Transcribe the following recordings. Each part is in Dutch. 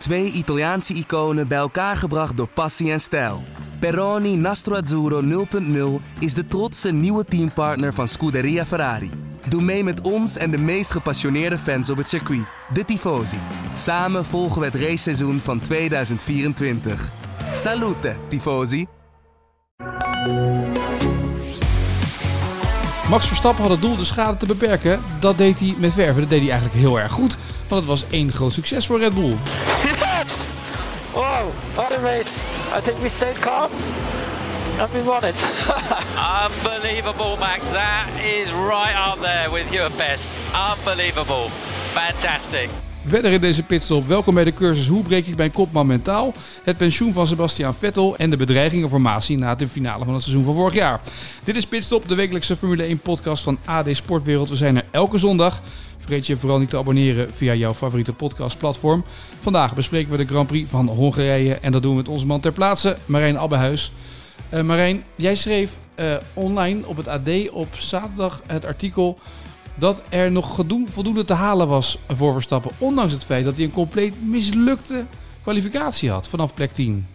Twee Italiaanse iconen bij elkaar gebracht door passie en stijl. Peroni Nastro Azzurro 0.0 is de trotse nieuwe teampartner van Scuderia Ferrari. Doe mee met ons en de meest gepassioneerde fans op het circuit, de Tifosi. Samen volgen we het raceseizoen van 2024. Salute, Tifosi! Max Verstappen had het doel de schade te beperken. Dat deed hij met werven. Dat deed hij eigenlijk heel erg goed. Want het was één groot succes voor Red Bull. Wow, what a race. I think we stayed calm and we won it. Unbelievable, Max. That is right up there with your best. Unbelievable. Fantastic. Verder in deze pitstop, welkom bij de cursus Hoe breek ik mijn kopman mentaal? Het pensioen van Sebastian Vettel en de bedreigingen voor Masi na de finale van het seizoen van vorig jaar. Dit is Pitstop, de wekelijkse Formule 1 podcast van AD Sportwereld. We zijn er elke zondag. Vergeet je vooral niet te abonneren via jouw favoriete podcastplatform. Vandaag bespreken we de Grand Prix van Hongarije en dat doen we met onze man ter plaatse, Marijn Abbehuis. Uh, Marijn, jij schreef uh, online op het AD op zaterdag het artikel dat er nog voldoende te halen was voor Verstappen. Ondanks het feit dat hij een compleet mislukte kwalificatie had vanaf plek 10.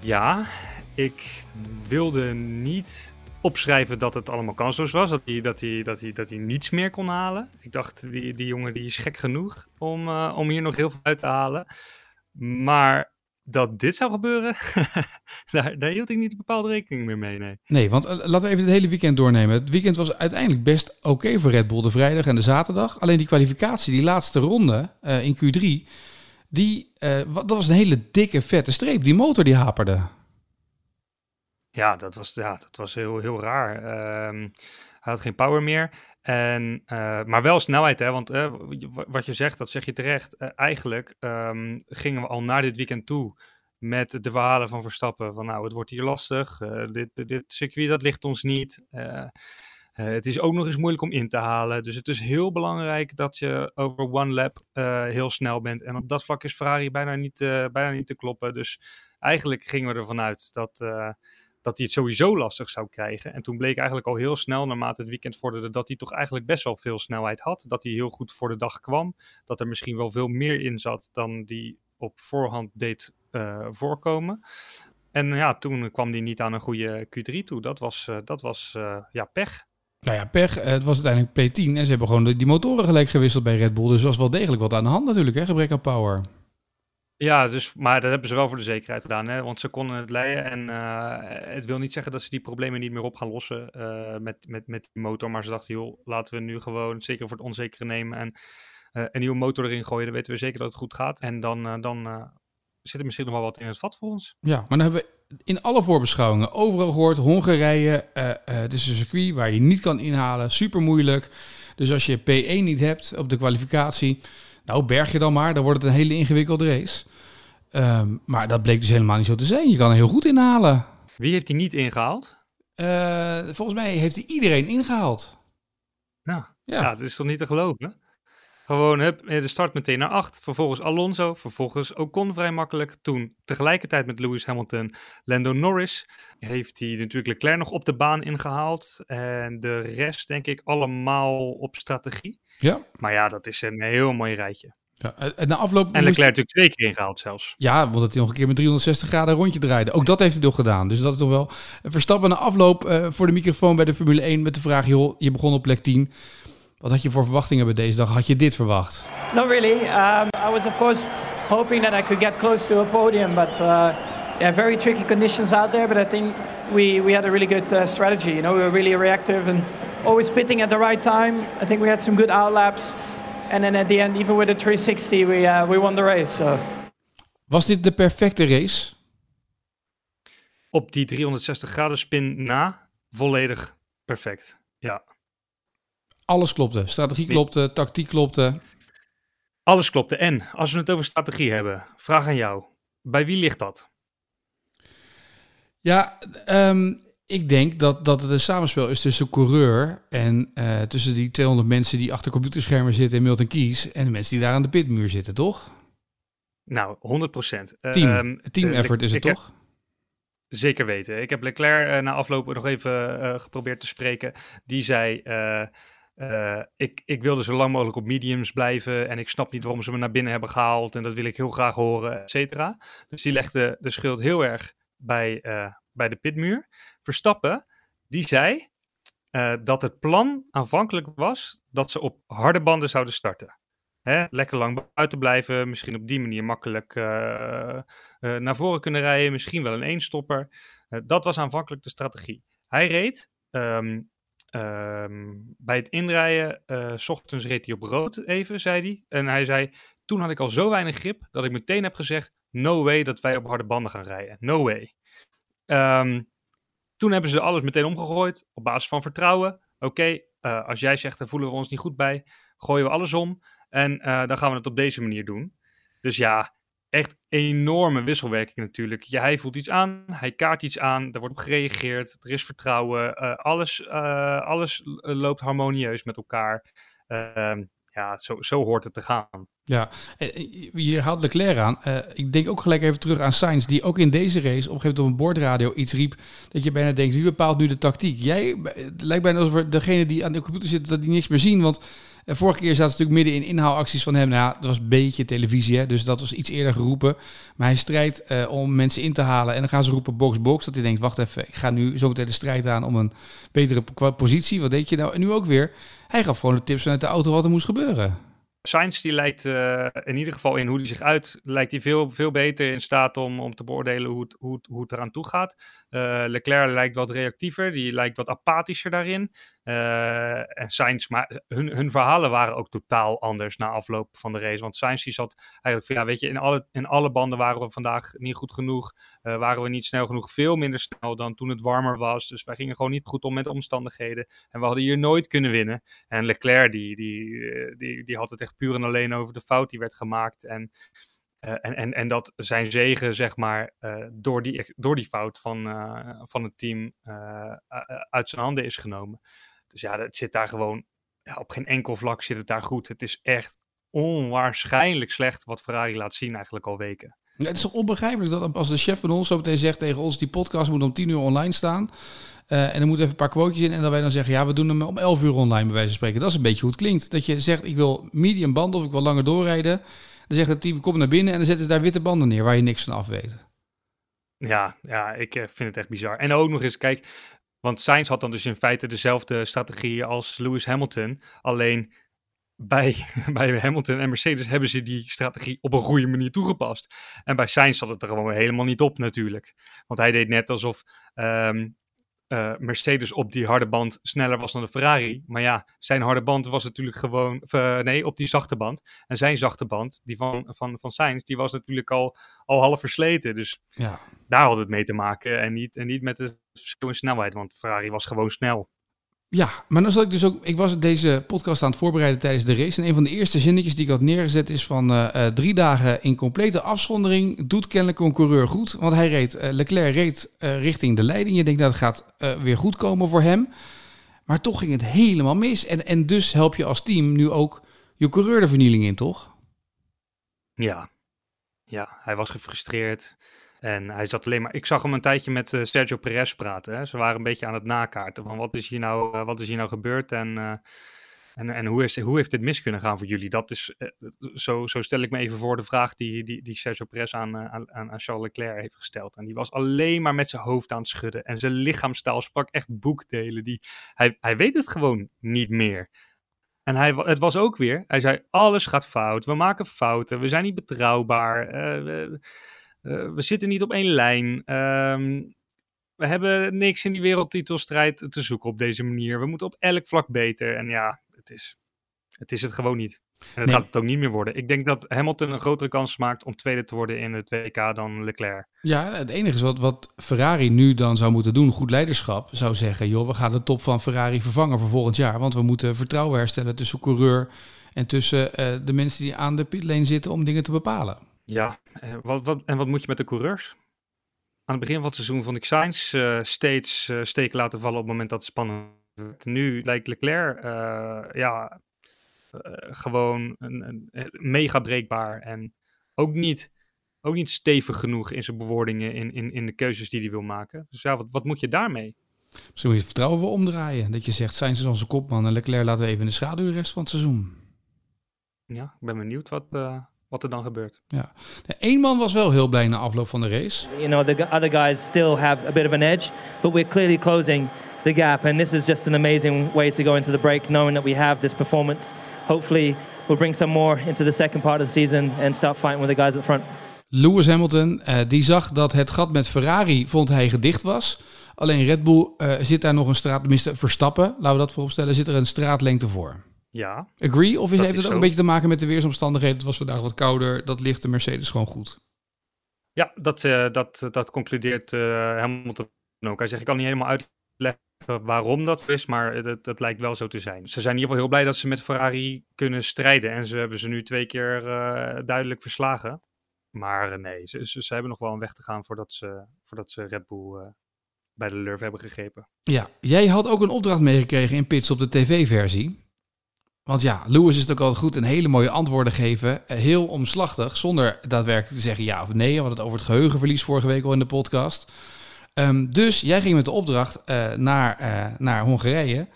Ja, ik wilde niet opschrijven dat het allemaal kansloos was. Dat hij, dat hij, dat hij, dat hij niets meer kon halen. Ik dacht, die, die jongen die is gek genoeg om, uh, om hier nog heel veel uit te halen. Maar dat dit zou gebeuren, daar, daar, hield ik niet bepaalde rekening meer mee. Nee, nee want uh, laten we even het hele weekend doornemen. Het weekend was uiteindelijk best oké voor Red Bull, de vrijdag en de zaterdag. Alleen die kwalificatie, die laatste ronde uh, in Q3, die, dat was een hele dikke, vette streep. Die motor die haperde. Ja, dat was, ja, dat was heel, heel raar. Um, hij had geen power meer. En, uh, maar wel snelheid, hè? want uh, wat je zegt, dat zeg je terecht. Uh, eigenlijk um, gingen we al naar dit weekend toe met de verhalen van Verstappen. Van nou, het wordt hier lastig, dit, dit, dit, circuit dat ligt ons niet. het is ook nog eens moeilijk om in te halen. Dus het is heel belangrijk dat je over one lap heel snel bent. En op dat vlak is Ferrari bijna niet, bijna niet te kloppen. Dus eigenlijk gingen we ervan uit dat dat hij het sowieso lastig zou krijgen. En toen bleek eigenlijk al heel snel, naarmate het weekend vorderde, dat hij toch eigenlijk best wel veel snelheid had. Dat hij heel goed voor de dag kwam. Dat er misschien wel veel meer in zat dan die op voorhand deed uh, voorkomen. En ja, toen kwam hij niet aan een goede Q3 toe. Dat was, uh, dat was uh, ja, pech. Nou ja, pech. Het was uiteindelijk P10 en ze hebben gewoon die motoren gelijk gewisseld bij Red Bull. Dus er was wel degelijk wat aan de hand natuurlijk, hè? gebrek aan power. Ja, dus, maar dat hebben ze wel voor de zekerheid gedaan. Hè? Want ze konden het leiden. En uh, het wil niet zeggen dat ze die problemen niet meer op gaan lossen uh, met, met, met die motor. Maar ze dachten, joh, laten we nu gewoon zeker voor het onzekere nemen. En uh, een nieuwe motor erin gooien. Dan weten we zeker dat het goed gaat. En dan, dan zit er misschien nog wel wat in het vat voor ons. Ja, maar dan hebben we in alle voorbeschouwingen overal gehoord. Hongarije, het is een circuit waar je niet kan inhalen. Super moeilijk. Dus als je P1 niet hebt op de kwalificatie nou, berg je dan maar, dan wordt het een hele ingewikkelde race. Um, maar dat bleek dus helemaal niet zo te zijn. Je kan er heel goed inhalen. Wie heeft hij niet ingehaald? Uh, volgens mij heeft hij iedereen ingehaald. Nou, ja. ja, dat is toch niet te geloven? Gewoon hup, de start meteen naar 8. Vervolgens Alonso. Vervolgens Ocon vrij makkelijk. Toen tegelijkertijd met Lewis Hamilton, Lando Norris. Heeft hij natuurlijk Leclerc nog op de baan ingehaald. En de rest denk ik allemaal op strategie. Ja. Maar ja, dat is een heel mooi rijtje. Ja, en, na afloop en Leclerc natuurlijk twee keer ingehaald zelfs. Ja, want dat hij nog een keer met 360 graden rondje draaide. Ook dat heeft hij nog gedaan. Dus dat is toch wel... Verstappen na afloop uh, voor de microfoon bij de Formule 1 met de vraag... joh, je begon op plek 10. Wat had je voor verwachtingen bij deze dag? Had je dit verwacht? Not really. Um, I was of course hoping that I could get close to a podium, but uh, yeah, very tricky conditions out there. But I think we we had a really good uh, strategy. You know, we were really reactive and always pitting at the right time. I think we had some good outlaps, and then at the end, even with the 360, we uh, we won the race. So. Was dit de perfecte race? Op die 360 graden spin na, volledig perfect. Ja. Alles klopte. Strategie klopte, tactiek klopte. Alles klopte. En als we het over strategie hebben, vraag aan jou. Bij wie ligt dat? Ja, um, ik denk dat, dat het een samenspel is tussen coureur en uh, tussen die 200 mensen die achter computerschermen zitten in Milton Keys en de mensen die daar aan de pitmuur zitten, toch? Nou, 100 procent. Team, um, team effort is het toch? Zeker weten. Ik heb Leclerc uh, na afloop nog even geprobeerd te spreken. Die zei Uh, ik, ik wilde zo lang mogelijk op mediums blijven en ik snap niet waarom ze me naar binnen hebben gehaald en dat wil ik heel graag horen, et cetera. Dus die legde de schuld heel erg bij, uh, bij de pitmuur. Verstappen, die zei uh, dat het plan aanvankelijk was dat ze op harde banden zouden starten. Hè, lekker lang buiten blijven, misschien op die manier makkelijk naar voren kunnen rijden, misschien wel een eenstopper. dat was aanvankelijk de strategie. Hij reed um, um, bij het inrijden, uh, s ochtends reed hij op rood even, zei hij. En hij zei, toen had ik al zo weinig grip, dat ik meteen heb gezegd, no way dat wij op harde banden gaan rijden. No way. Um, toen hebben ze alles meteen omgegooid, op basis van vertrouwen. Oké, uh, als jij zegt, daar voelen we ons niet goed bij, gooien we alles om. En uh, dan gaan we het op deze manier doen. Dus ja, echt enorme wisselwerking natuurlijk. Ja, hij voelt iets aan, hij kaart iets aan, er wordt op gereageerd, er is vertrouwen, uh, alles, uh, alles loopt harmonieus met elkaar. Uh, ja, zo, zo hoort het te gaan. Ja, je haalt Leclerc aan. Ik denk ook gelijk even terug aan Sainz, die ook in deze race op een gegeven moment op een bordradio iets riep, dat je bijna denkt, wie bepaalt nu de tactiek? Jij, lijkt bijna alsof degene die aan de computer zit, dat die niks meer zien, want vorige keer zaten ze natuurlijk midden in inhaalacties van hem. Nou dat was een beetje televisie, hè, dus dat was iets eerder geroepen. Maar hij strijdt uh, om mensen in te halen. En dan gaan ze roepen box, box. Dat hij denkt, wacht even, ik ga nu zo meteen de strijd aan om een betere positie. Wat deed je nou? En nu ook weer. Hij gaf gewoon de tips vanuit de auto wat er moest gebeuren. Sainz die lijkt uh, in ieder geval in hoe hij zich uit, lijkt hij veel, veel beter in staat om, om te beoordelen hoe hoe, hoe het eraan toe gaat. Uh, Leclerc lijkt wat reactiever, die lijkt wat apathischer daarin. Uh, en Sainz, maar hun, hun verhalen waren ook totaal anders na afloop van de race. Want Sainz die zat eigenlijk van, ja weet je, in alle, in alle banden waren we vandaag niet goed genoeg. waren we niet snel genoeg, veel minder snel dan toen het warmer was. Dus wij gingen gewoon niet goed om met de omstandigheden. En we hadden hier nooit kunnen winnen. En Leclerc die, die, die, die had het echt puur en alleen over de fout die werd gemaakt. En, uh, en, en, en dat zijn zegen, zeg maar, uh, door, die, door die fout van, uh, van het team uit zijn handen is genomen. Dus ja, het zit daar gewoon, ja, op geen enkel vlak zit het daar goed. Het is echt onwaarschijnlijk slecht wat Ferrari laat zien eigenlijk al weken. Ja, het is toch onbegrijpelijk dat als de chef van ons zo meteen zegt tegen ons... die podcast moet om 10 uur online staan... En er moeten even een paar quotejes in. En dan wij dan zeggen, ja, we doen hem om 11 uur online bij wijze van spreken. Dat is een beetje hoe het klinkt. Dat je zegt, ik wil medium banden of ik wil langer doorrijden. Dan zegt het team, kom naar binnen en dan zetten ze daar witte banden neer waar je niks van af weet. Ja, ja, ik eh, vind het echt bizar. En ook nog eens, kijk, want Sainz had dan dus in feite dezelfde strategie als Lewis Hamilton. Alleen bij, bij Hamilton en Mercedes hebben ze die strategie op een goede manier toegepast. En bij Sainz zat het er gewoon helemaal niet op natuurlijk. Want hij deed net alsof um, uh, Mercedes op die harde band sneller was dan de Ferrari. Maar ja, zijn harde band was natuurlijk gewoon. Uh, nee, op die zachte band. En zijn zachte band, die van, van, van Sainz, die was natuurlijk al, al half versleten. Dus ja. daar had het mee te maken. En niet, en niet met de verschil in snelheid, want Ferrari was gewoon snel. Ja, maar dan zat ik dus ook. Ik was deze podcast aan het voorbereiden tijdens de race. En een van de eerste zinnetjes die ik had neergezet is van uh, uh, drie dagen in complete afzondering doet kennelijk een coureur goed. Want hij reed, uh, Leclerc reed richting de leiding. Je denkt dat het gaat weer goed komen voor hem. Maar toch ging het helemaal mis. En, en dus help je als team nu ook je coureur de vernieling in, toch? Ja, ja hij was gefrustreerd. En hij zat alleen maar. Ik zag hem een tijdje met uh, Sergio Perez praten. Hè. Ze waren een beetje aan het nakaarten van wat is hier nou, uh, wat is hier nou gebeurd en, uh, en, en hoe, is, hoe heeft dit mis kunnen gaan voor jullie? Dat is, zo, zo stel ik me even voor de vraag die, die, die Sergio Perez aan, aan, aan Charles Leclerc heeft gesteld. En die was alleen maar met zijn hoofd aan het schudden. En zijn lichaamstaal sprak echt boekdelen. Die, hij, hij weet het gewoon niet meer. En hij, het was ook weer, hij zei, alles gaat fout, we maken fouten, we zijn niet betrouwbaar. Uh, uh, we zitten niet op één lijn. Um, we hebben niks in die wereldtitelstrijd te zoeken op deze manier. We moeten op elk vlak beter. En ja, het is het, is het gewoon niet. En het nee. gaat het ook niet meer worden. Ik denk dat Hamilton een grotere kans maakt om tweede te worden in het WK dan Leclerc. Ja, het enige is wat, wat Ferrari nu dan zou moeten doen, goed leiderschap, zou zeggen, joh, we gaan de top van Ferrari vervangen voor volgend jaar. Want we moeten vertrouwen herstellen tussen coureur en tussen uh, de mensen die aan de pitlane zitten om dingen te bepalen. Ja, wat, wat, en wat moet je met de coureurs? Aan het begin van het seizoen vond ik Sainz uh, steeds uh, steken laten vallen op het moment dat het spannend werd. Nu lijkt Leclerc ja, gewoon een, een, mega breekbaar en ook niet, ook niet stevig genoeg in zijn bewoordingen, in, in, in de keuzes die hij wil maken. Dus ja, wat, wat moet je daarmee? Misschien moet je het vertrouwen wel omdraaien. Dat je zegt, zijn ze onze kopman en Leclerc laten we even in de schaduw de rest van het seizoen. Ja, ik ben benieuwd wat, uh, wat er dan gebeurt. Ja. Eén man was wel heel blij na afloop van de race. You know, the other guys still have a bit of an edge, but we're clearly closing the gap. And this is just an amazing way to go into the break, knowing that we have this performance. Hopefully, we'll bring some more into the second part of the season and start fighting with the guys up front. Lewis Hamilton, uh, die zag dat het gat met Ferrari, vond hij, gedicht was. Alleen Red Bull uh, zit daar nog een straat, tenminste Verstappen, laten we dat vooropstellen, zit er een straatlengte voor. Ja. Agree? Of is, heeft het ook zo. een beetje te maken met de weersomstandigheden? Het was vandaag wat kouder, dat ligt de Mercedes gewoon goed. Ja, dat, uh, dat, dat concludeert uh, Hamilton ook. Hij zegt, ik kan niet helemaal uitleggen waarom dat is, maar dat, dat lijkt wel zo te zijn. Ze zijn in ieder geval heel blij dat ze met Ferrari kunnen strijden. En ze hebben ze nu twee keer uh, duidelijk verslagen. Maar nee, ze, ze, ze, hebben nog wel een weg te gaan voordat ze, voordat ze Red Bull bij de Lurf hebben gegrepen. Ja, jij had ook een opdracht meegekregen in Pits op de tv-versie. Want ja, Lewis is het ook altijd goed en hele mooie antwoorden geven. Heel omslachtig, zonder daadwerkelijk te zeggen ja of nee. We hadden het over het geheugenverlies vorige week al in de podcast. Um, dus jij ging met de opdracht uh, naar, uh, naar Hongarije.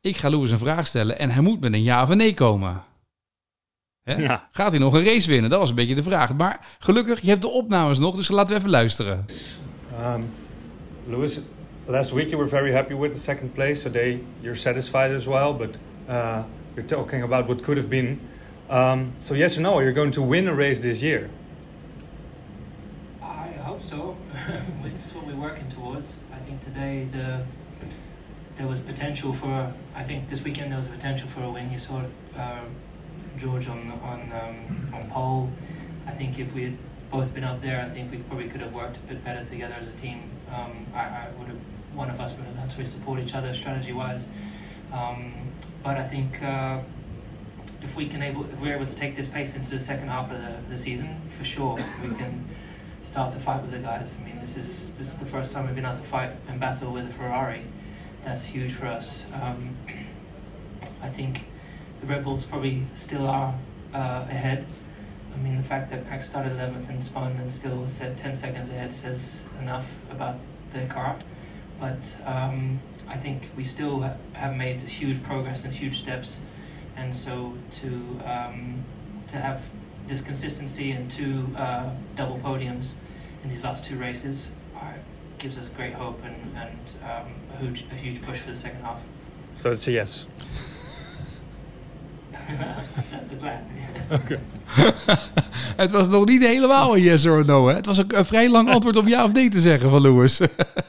Ik ga Lewis een vraag stellen en hij moet met een ja of een nee komen. Ja. Gaat hij nog een race winnen? Dat was een beetje de vraag. Maar gelukkig, je hebt de opnames nog, dus laten we even luisteren. Um, Lewis, last week you were very happy with the second place. Today you're satisfied as well, but uh, you're talking about what could have been. Um, so yes or no, you're going to win a race this year? I hope so. it's what we're working towards. I think today the there was potential for. I think this weekend there was potential for a win. You saw uh, George on on um, on pole. I think if we had both been up there, I think we probably could have worked a bit better together as a team. Um, I, I would have one of us would have to support each other strategy wise. Um, but I think uh, if we can able if we're able to take this pace into the second half of the, the season, for sure we can start to fight with the guys. I mean, this is this is the first time we've been able to fight and battle with a Ferrari. That's huge for us. Um, I think the Red Bulls probably still are uh, ahead. I mean, the fact that Max started 11th and spun and still said 10 seconds ahead says enough about the car. But um, I think we still ha have made huge progress and huge steps, and so to um, to have this consistency and two uh, double podiums in these last two races uh, gives us great hope and, and um, a, huge, a huge push for the second half. So it's a yes. That's the plan. Okay. het was nog niet helemaal een yes or no. Hè? Het was een, een vrij lang antwoord om ja of nee te zeggen van Lewis.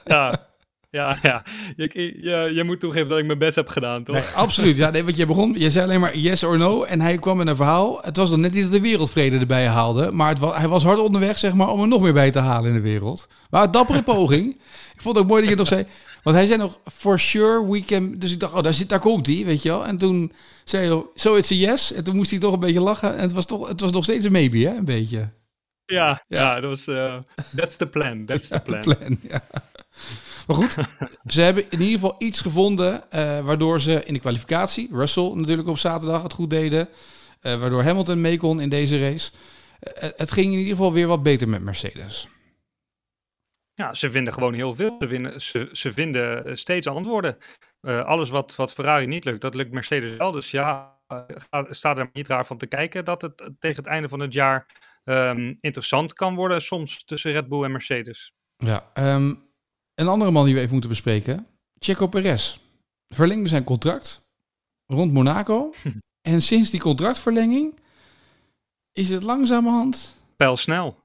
ja, ja, ja. Je, je, je, moet toegeven dat ik mijn best heb gedaan, toch? Nee, absoluut. Ja, nee, want je begon, je zei alleen maar yes or no. En hij kwam met een verhaal. Het was nog net niet dat de wereldvrede erbij haalde. Maar het was, hij was hard onderweg, zeg maar, om er nog meer bij te halen in de wereld. Maar een dappere poging. ik vond het ook mooi dat je nog zei. Want hij zei nog, for sure we can... Dus ik dacht, oh, daar, zit, daar komt hij, weet je wel. En toen zei hij, so it's a yes. En toen moest hij toch een beetje lachen. En het was, toch, het was nog steeds een maybe, hè? Een beetje. Ja, ja. ja dat was... Uh, that's the plan, that's the plan. The plan ja. Maar goed, ze hebben in ieder geval iets gevonden uh, waardoor ze in de kwalificatie, Russell natuurlijk op zaterdag het goed deden, uh, waardoor Hamilton mee kon in deze race. Uh, het ging in ieder geval weer wat beter met Mercedes. Ja, ze vinden gewoon heel veel. Ze, vinden, ze, ze vinden steeds antwoorden. alles wat, wat Ferrari niet lukt, dat lukt Mercedes wel. Dus ja, staat er niet raar van te kijken dat het tegen het einde van het jaar um, interessant kan worden soms tussen Red Bull en Mercedes. Ja, um, een andere man die we even moeten bespreken. Checo Perez. Verlengde zijn contract rond Monaco. en sinds die contractverlenging is het langzamerhand... Pijlsnel.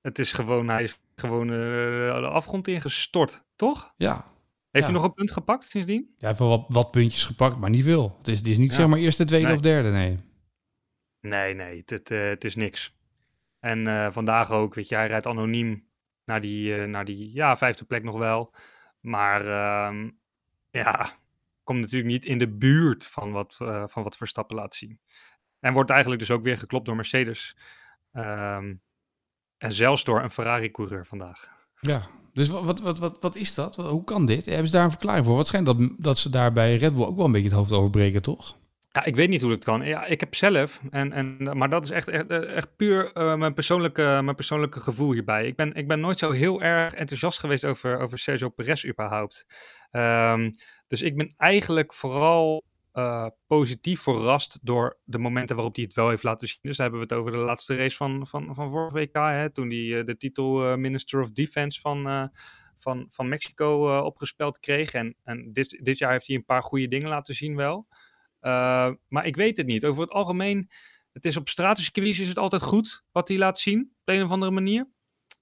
Het is gewoon, hij is gewoon uh, de afgrond ingestort, toch? Ja. Heeft ja. hij nog een punt gepakt sindsdien? Ja, hij heeft wel wat, wat puntjes gepakt, maar niet veel. Het is, het is niet ja. zeg maar eerste, tweede nee. of derde, nee. Nee, nee, het, het, uh, het is niks. En uh, vandaag ook, weet je, hij rijdt anoniem naar die, uh, naar die ja, vijfde plek nog wel. Maar uh, ja, komt natuurlijk niet in de buurt van wat, uh, van wat Verstappen laat zien. En wordt eigenlijk dus ook weer geklopt door Mercedes. Um, en zelfs door een Ferrari-coureur vandaag. Ja, dus wat, wat, wat, wat is dat? Hoe kan dit? Hebben ze daar een verklaring voor? Wat schijnt dat, dat ze daar bij Red Bull ook wel een beetje het hoofd overbreken, toch? Ja, ik weet niet hoe dat kan. Ja, ik heb zelf, en, en, maar dat is echt, echt, echt puur uh, mijn, persoonlijke, mijn persoonlijke gevoel hierbij. Ik ben, ik ben nooit zo heel erg enthousiast geweest over, over Sergio Perez überhaupt. Um, dus ik ben eigenlijk vooral uh, positief verrast door de momenten waarop hij het wel heeft laten zien. Dus hebben we het over de laatste race van, van, van vorige WK, hè, toen hij uh, de titel Minister of Defense van, van, van Mexico opgespeld kreeg. En, en dit, dit jaar heeft hij een paar goede dingen laten zien wel. Maar ik weet het niet. Over het algemeen, het is op strategische is het altijd goed wat hij laat zien, op een of andere manier.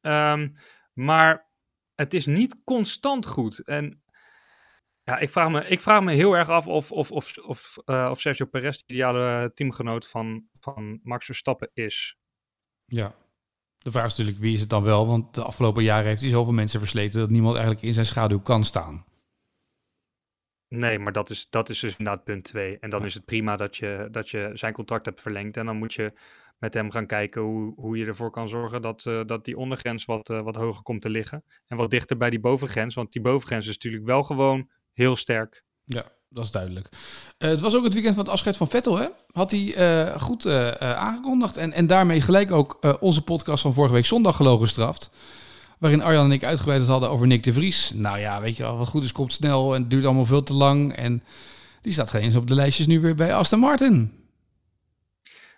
Um, maar het is niet constant goed. En ja, ik vraag me, ik vraag me heel erg af of, of, of, of, uh, of Sergio Perez de ideale teamgenoot van, van Max Verstappen is. Ja, de vraag is natuurlijk wie is het dan wel, want de afgelopen jaren heeft hij zoveel mensen versleten dat niemand eigenlijk in zijn schaduw kan staan. Nee, maar dat is, dat is dus inderdaad punt twee. En dan is het prima dat je, dat je zijn contract hebt verlengd. En dan moet je met hem gaan kijken hoe, hoe je ervoor kan zorgen dat, uh, dat die ondergrens wat, uh, wat hoger komt te liggen. En wat dichter bij die bovengrens. Want die bovengrens is natuurlijk wel gewoon heel sterk. Ja, dat is duidelijk. Uh, het was ook het weekend van het afscheid van Vettel, hè? Had hij uh, goed uh, aangekondigd. En, en daarmee gelijk ook onze podcast van vorige week zondag gelogen gestraft. Waarin Arjan en ik uitgebreid hadden over Nick de Vries. Nou ja, weet je wel, wat goed is komt snel en het duurt allemaal veel te lang. En die staat geen eens op de lijstjes nu weer bij Aston Martin.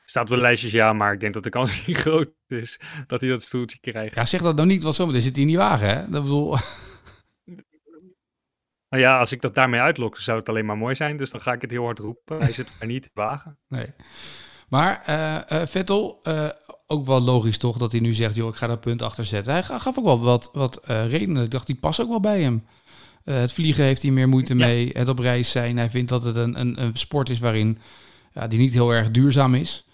Staat wel lijstjes, ja, maar ik denk dat de kans niet groot is dat hij dat stoeltje krijgt. Ja, zeg dat nou niet, want zometeen zit hij in die wagen, hè? Dat bedoel... Nou ja, als ik dat daarmee uitlok, zou het alleen maar mooi zijn. Dus dan ga ik het heel hard roepen. Hij zit er niet te wagen. Nee. Maar uh, Vettel, uh, ook wel logisch toch dat hij nu zegt, joh, ik ga daar punt achter zetten. Hij gaf ook wel wat, wat redenen. Ik dacht, die passen ook wel bij hem. het vliegen heeft hij meer moeite ja. mee. Het op reis zijn. Hij vindt dat het een, een, een sport is waarin ja, die niet heel erg duurzaam is.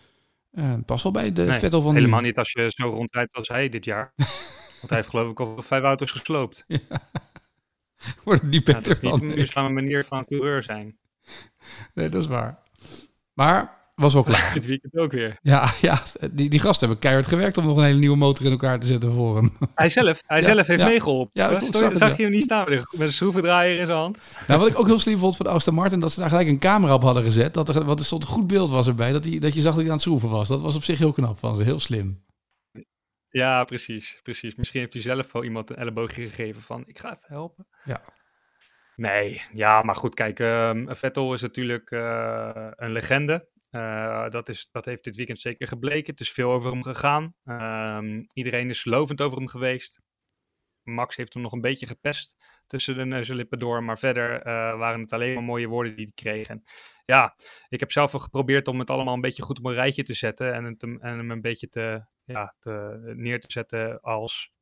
pas wel bij de nee, Vettel van helemaal nu. niet als je zo rondrijdt als hij dit jaar. Want hij heeft geloof ik al vijf auto's gesloopt. Ja. Worden die beter ja, dat is niet van. een duurzame manier van coureur zijn. Nee, dat is waar. Maar was wel klaar. Dit weekend ook weer. Ja, ja die, die gasten hebben keihard gewerkt om nog een hele nieuwe motor in elkaar te zetten voor hem. Hij zelf, hij Ja, zelf heeft ja. meegeholpen. Ja, ik zag, zag het, zag ja. je hem niet staan met een schroevendraaier in zijn hand? Nou, wat ik ook heel slim vond van Aston Martin, dat ze daar gelijk een camera op hadden gezet. Dat er, want er stond een goed beeld was erbij, dat, hij, dat je zag dat hij aan het schroeven was. Dat was op zich heel knap van ze, heel slim. Ja, precies, precies. Misschien heeft hij zelf wel iemand een elleboogje gegeven van, ik ga even helpen. Ja. Nee, ja, maar goed, kijk, ehm, Vettel is natuurlijk eh, een legende. Eh, dat, is, dat heeft dit weekend zeker gebleken. Het is veel over hem gegaan. Ehm, iedereen is lovend over hem geweest. Max heeft hem nog een beetje gepest tussen de lippen door. Maar verder eh, waren het alleen maar mooie woorden die hij kreeg. En ja, ik heb zelf wel geprobeerd om het allemaal een beetje goed op een rijtje te zetten. En, en hem een beetje te, ja, te, neer te zetten als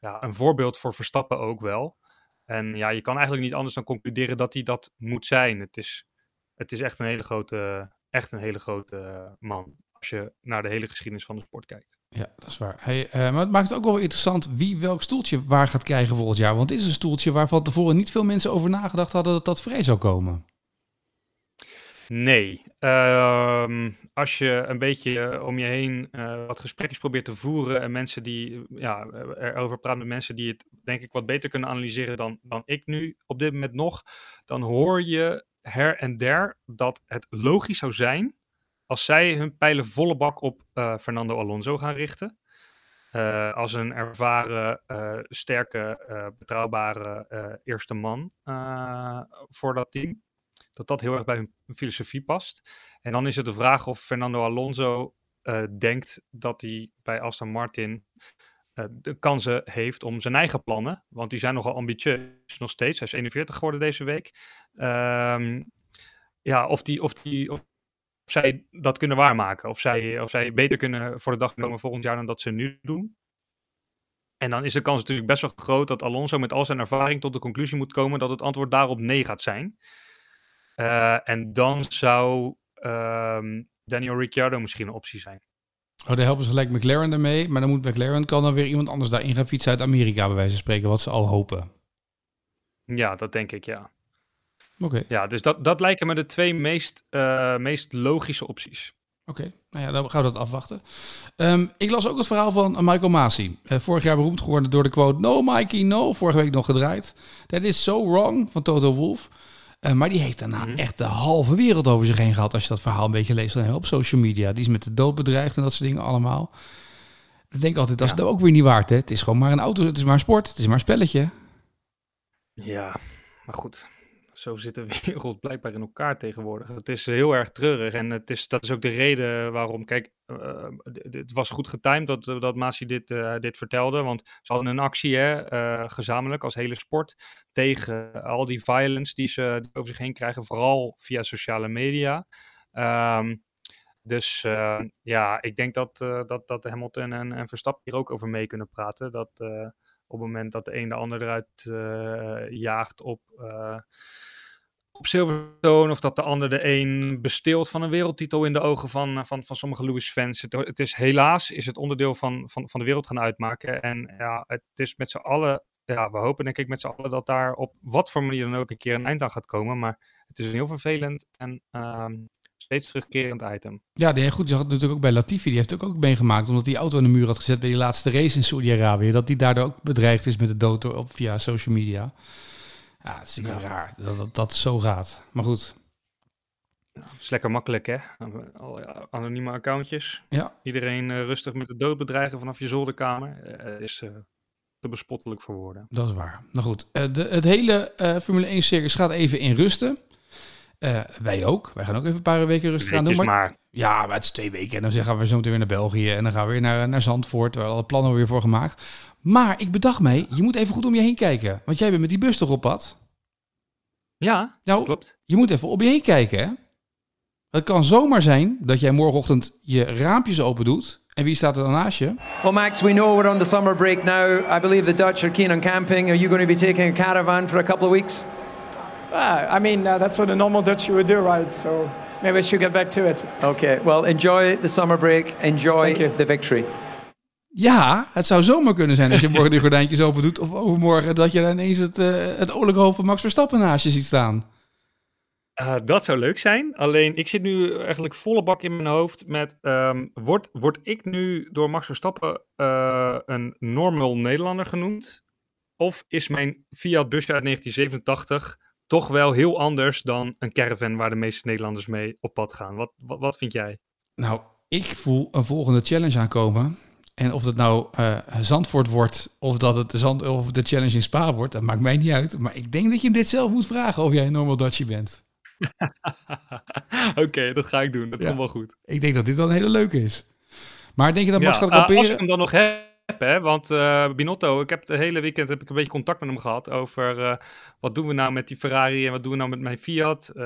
ja, een voorbeeld voor Verstappen ook wel. En ja, je kan eigenlijk niet anders dan concluderen dat hij dat moet zijn. Het is, het is echt een hele grote, echt een hele grote eh, man. Als je naar de hele geschiedenis van de sport kijkt. Ja, dat is waar. Hey, eh, maar het maakt het ook wel interessant wie welk stoeltje waar gaat krijgen volgend jaar. Want is een stoeltje waar van tevoren niet veel mensen over nagedacht hadden dat dat vrij zou komen. Nee, ehm, als je een beetje eh, om je heen wat gesprekjes probeert te voeren en mensen die, ja, erover praten met mensen die het denk ik wat beter kunnen analyseren dan, dan ik nu op dit moment nog, dan hoor je her en der dat het logisch zou zijn als zij hun pijlen volle bak op eh, Fernando Alonso gaan richten. Eh, als een ervaren, eh, sterke, betrouwbare eerste man voor dat team. Dat dat heel erg bij hun filosofie past. En dan is het de vraag of Fernando Alonso denkt dat hij bij Aston Martin de kansen heeft om zijn eigen plannen. Want die zijn nogal ambitieus nog steeds. Hij is 41 geworden deze week. Ehm, ja, of, die, of, die, of zij dat kunnen waarmaken. Of zij, of zij beter kunnen voor de dag komen volgend jaar dan dat ze nu doen. En dan is de kans natuurlijk best wel groot dat Alonso met al zijn ervaring tot de conclusie moet komen dat het antwoord daarop nee gaat zijn. Eh, en dan zou ehm, Daniel Ricciardo misschien een optie zijn. Oh, daar helpen ze gelijk McLaren ermee. Maar dan moet McLaren kan dan weer iemand anders daarin gaan fietsen uit Amerika, bij wijze van spreken, wat ze al hopen. Ja, dat denk ik, ja. Oké, Ja, dus dat, dat lijken me de twee meest, eh, meest logische opties. oké. Nou ja, dan gaan we dat afwachten. Ehm, ik las ook het verhaal van Michael Masi. Eh, vorig jaar beroemd geworden door de quote No Mikey, no. Vorige week nog gedraaid. That is so wrong van Toto Wolff. Eh, maar die heeft daarna Mhm. echt de halve wereld over zich heen gehad. Als je dat verhaal een beetje leest dan op social media. Die is met de dood bedreigd en dat soort dingen allemaal. Ik denk altijd, dat is Ja. ook weer niet waard. Hè? Het is gewoon maar een auto, het is maar een sport, het is maar een spelletje. Ja, maar goed. Zo zit de wereld blijkbaar in elkaar tegenwoordig. Het is heel erg treurig en het is, dat is ook de reden waarom. Kijk, eh, het was goed getimed dat, eh, dat Masi dit, eh, dit vertelde. Want ze hadden een actie, hè, gezamenlijk als hele sport, tegen al die violence die ze over zich heen krijgen, vooral via sociale media. Ehm, dus ja, ik denk dat, dat, dat Hamilton en, en Verstappen hier ook over mee kunnen praten. Dat op het moment dat de een de ander eruit eh, jaagt op, eh, op Silverstone, of dat de ander de een besteelt van een wereldtitel in de ogen van, eh, van, van sommige Lewis-fans. Het, het is helaas is het onderdeel van, van, van de wereld gaan uitmaken. En ja, het is met z'n allen, ja, we hopen denk ik met z'n allen dat daar op wat voor manier dan ook een keer een eind aan gaat komen. Maar het is heel vervelend en ehm, steeds terugkerend item. Ja, die, goed, je had het natuurlijk ook bij Latifi. Die heeft ook, ook meegemaakt, omdat die auto in de muur had gezet bij die laatste race in Saudi-Arabië. Dat die daardoor ook bedreigd is met de dood door- op, via social media. Ja, het is natuurlijk raar dat, dat dat zo gaat. Maar goed, Het is lekker makkelijk, hè? Anonieme accountjes. ja. Iedereen eh, rustig met de dood bedreigen vanaf je zolderkamer. Eh, Het is eh, te bespottelijk voor woorden. Dat is waar. Nou goed, de, het hele Formule 1 circus gaat even in rusten. Eh, wij ook. Wij gaan ook even een paar weken rustig aan doen. Maar, maar. Ja, maar het is twee weken. En dan gaan we zo meteen weer naar België. En dan gaan we weer naar, naar Zandvoort. Waar alle plannen weer voor gemaakt. Maar ik bedacht mij, je moet even goed om je heen kijken. Want jij bent met die bus toch op pad? Ja, Nou, klopt. je moet even op je heen kijken, hè? Het kan zomaar zijn dat jij morgenochtend je raampjes open doet. En wie staat er dan naast je? Well, Max, we know we're on the summer break now. I believe the Dutch are keen on camping. Are you going to be taking a caravan for a couple of weeks? Ah, I mean, uh, that's what a normal Dutch would do, right? So maybe I should get back to it. Okay, well, enjoy the summer break. Enjoy the victory. Ja, het zou zomaar kunnen zijn als je morgen die gordijntjes open doet. Of overmorgen dat je dan ineens het, eh het oorlijke hoofd van Max Verstappen naast je ziet staan. Eh, dat zou leuk zijn. Alleen ik zit nu eigenlijk volle bak in mijn hoofd met... ehm, word, word ik nu door Max Verstappen eh, een normal Nederlander genoemd? Of is mijn Fiat busje uit 1987 toch wel heel anders dan een caravan waar de meeste Nederlanders mee op pad gaan? Wat, wat, wat vind jij? Nou, ik voel een volgende challenge aankomen. En of dat nou eh, Zandvoort wordt of dat het de, Zand, of de challenge in Spa wordt, dat maakt mij niet uit. Maar ik denk dat je hem dit zelf moet vragen of jij een normal Dutchie bent. Oké, dat ga ik doen. Dat Ja. komt wel goed. Ik denk dat dit wel een hele leuke is. Maar denk je dat Max gaat eh, als kamperen? ik hem dan nog heb, want eh, Binotto, ik heb de hele weekend heb ik een beetje contact met hem gehad over eh, wat doen we nou met die Ferrari en wat doen we nou met mijn Fiat. Eh,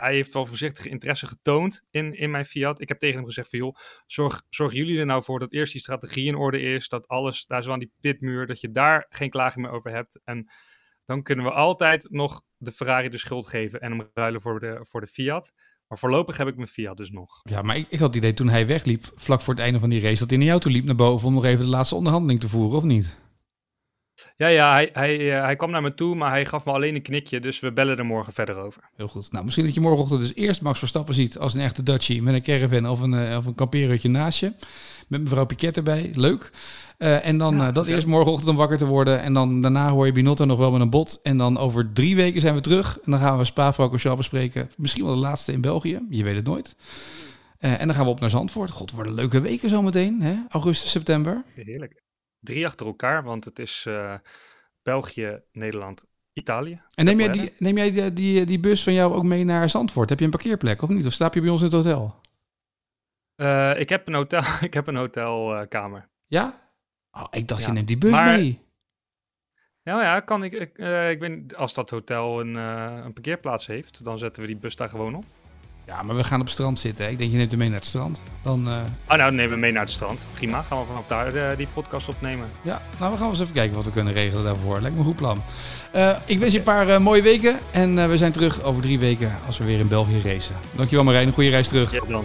hij heeft wel voorzichtige interesse getoond in, in mijn Fiat. Ik heb tegen hem gezegd van joh, zorg, zorg jullie er nou voor dat eerst die strategie in orde is, dat alles, daar zo aan die pitmuur, dat je daar geen klagen meer over hebt. En dan kunnen we altijd nog de Ferrari de schuld geven en hem ruilen voor de, voor de Fiat. Maar voorlopig heb ik mijn Fiat dus nog. Ja, maar ik, ik had het idee toen hij wegliep, vlak voor het einde van die race, dat hij naar jou toe liep naar boven om nog even de laatste onderhandeling te voeren, of niet? Ja, ja, hij, hij, eh, hij kwam naar me toe, maar hij gaf me alleen een knikje, dus we bellen er morgen verder over. Heel goed. Nou, misschien dat je morgenochtend dus eerst Max Verstappen ziet als een echte Dutchie met een caravan of een, eh, of een kampeerhutje naast je. Met mevrouw Piquet erbij. Leuk. Eh, en dan Ja, eh, dat eerst morgenochtend om wakker te worden. En dan daarna hoor je Binotto nog wel met een bot. En dan over drie weken zijn we terug. En dan gaan we Spa-Francorchamps bespreken. Misschien wel de laatste in België. Je weet het nooit. Eh, en dan gaan we op naar Zandvoort. God, het worden leuke weken zometeen. Hè? Augustus, september. Heerlijk. Drie achter elkaar, want het is eh, België, Nederland, Italië. En neem jij, die, neem jij die, die, die bus van jou ook mee naar Zandvoort? Heb je een parkeerplek of niet? Of slaap je bij ons in het hotel? Eh, ik heb een hotel, ik heb een hotelkamer. Ja? Oh, ik dacht, Ja. je neemt die bus Maar- mee. ja, ja, kan ik. Ik, eh, ik ben, als dat hotel een, eh, een parkeerplaats heeft, dan zetten we die bus daar gewoon op. Ja, maar we gaan op het strand zitten. Hè? Ik denk, je neemt hem mee naar het strand. Dan, eh, Oh, nou, nemen we mee naar het strand. Prima, gaan we vanaf daar die podcast opnemen. ja, nou, we gaan eens even kijken wat we kunnen regelen daarvoor. Lijkt me een goed plan. Ik wens je een paar mooie weken. En we zijn terug over drie weken als we weer in België racen. Dankjewel Marijn, een goede reis terug. Ja, dan.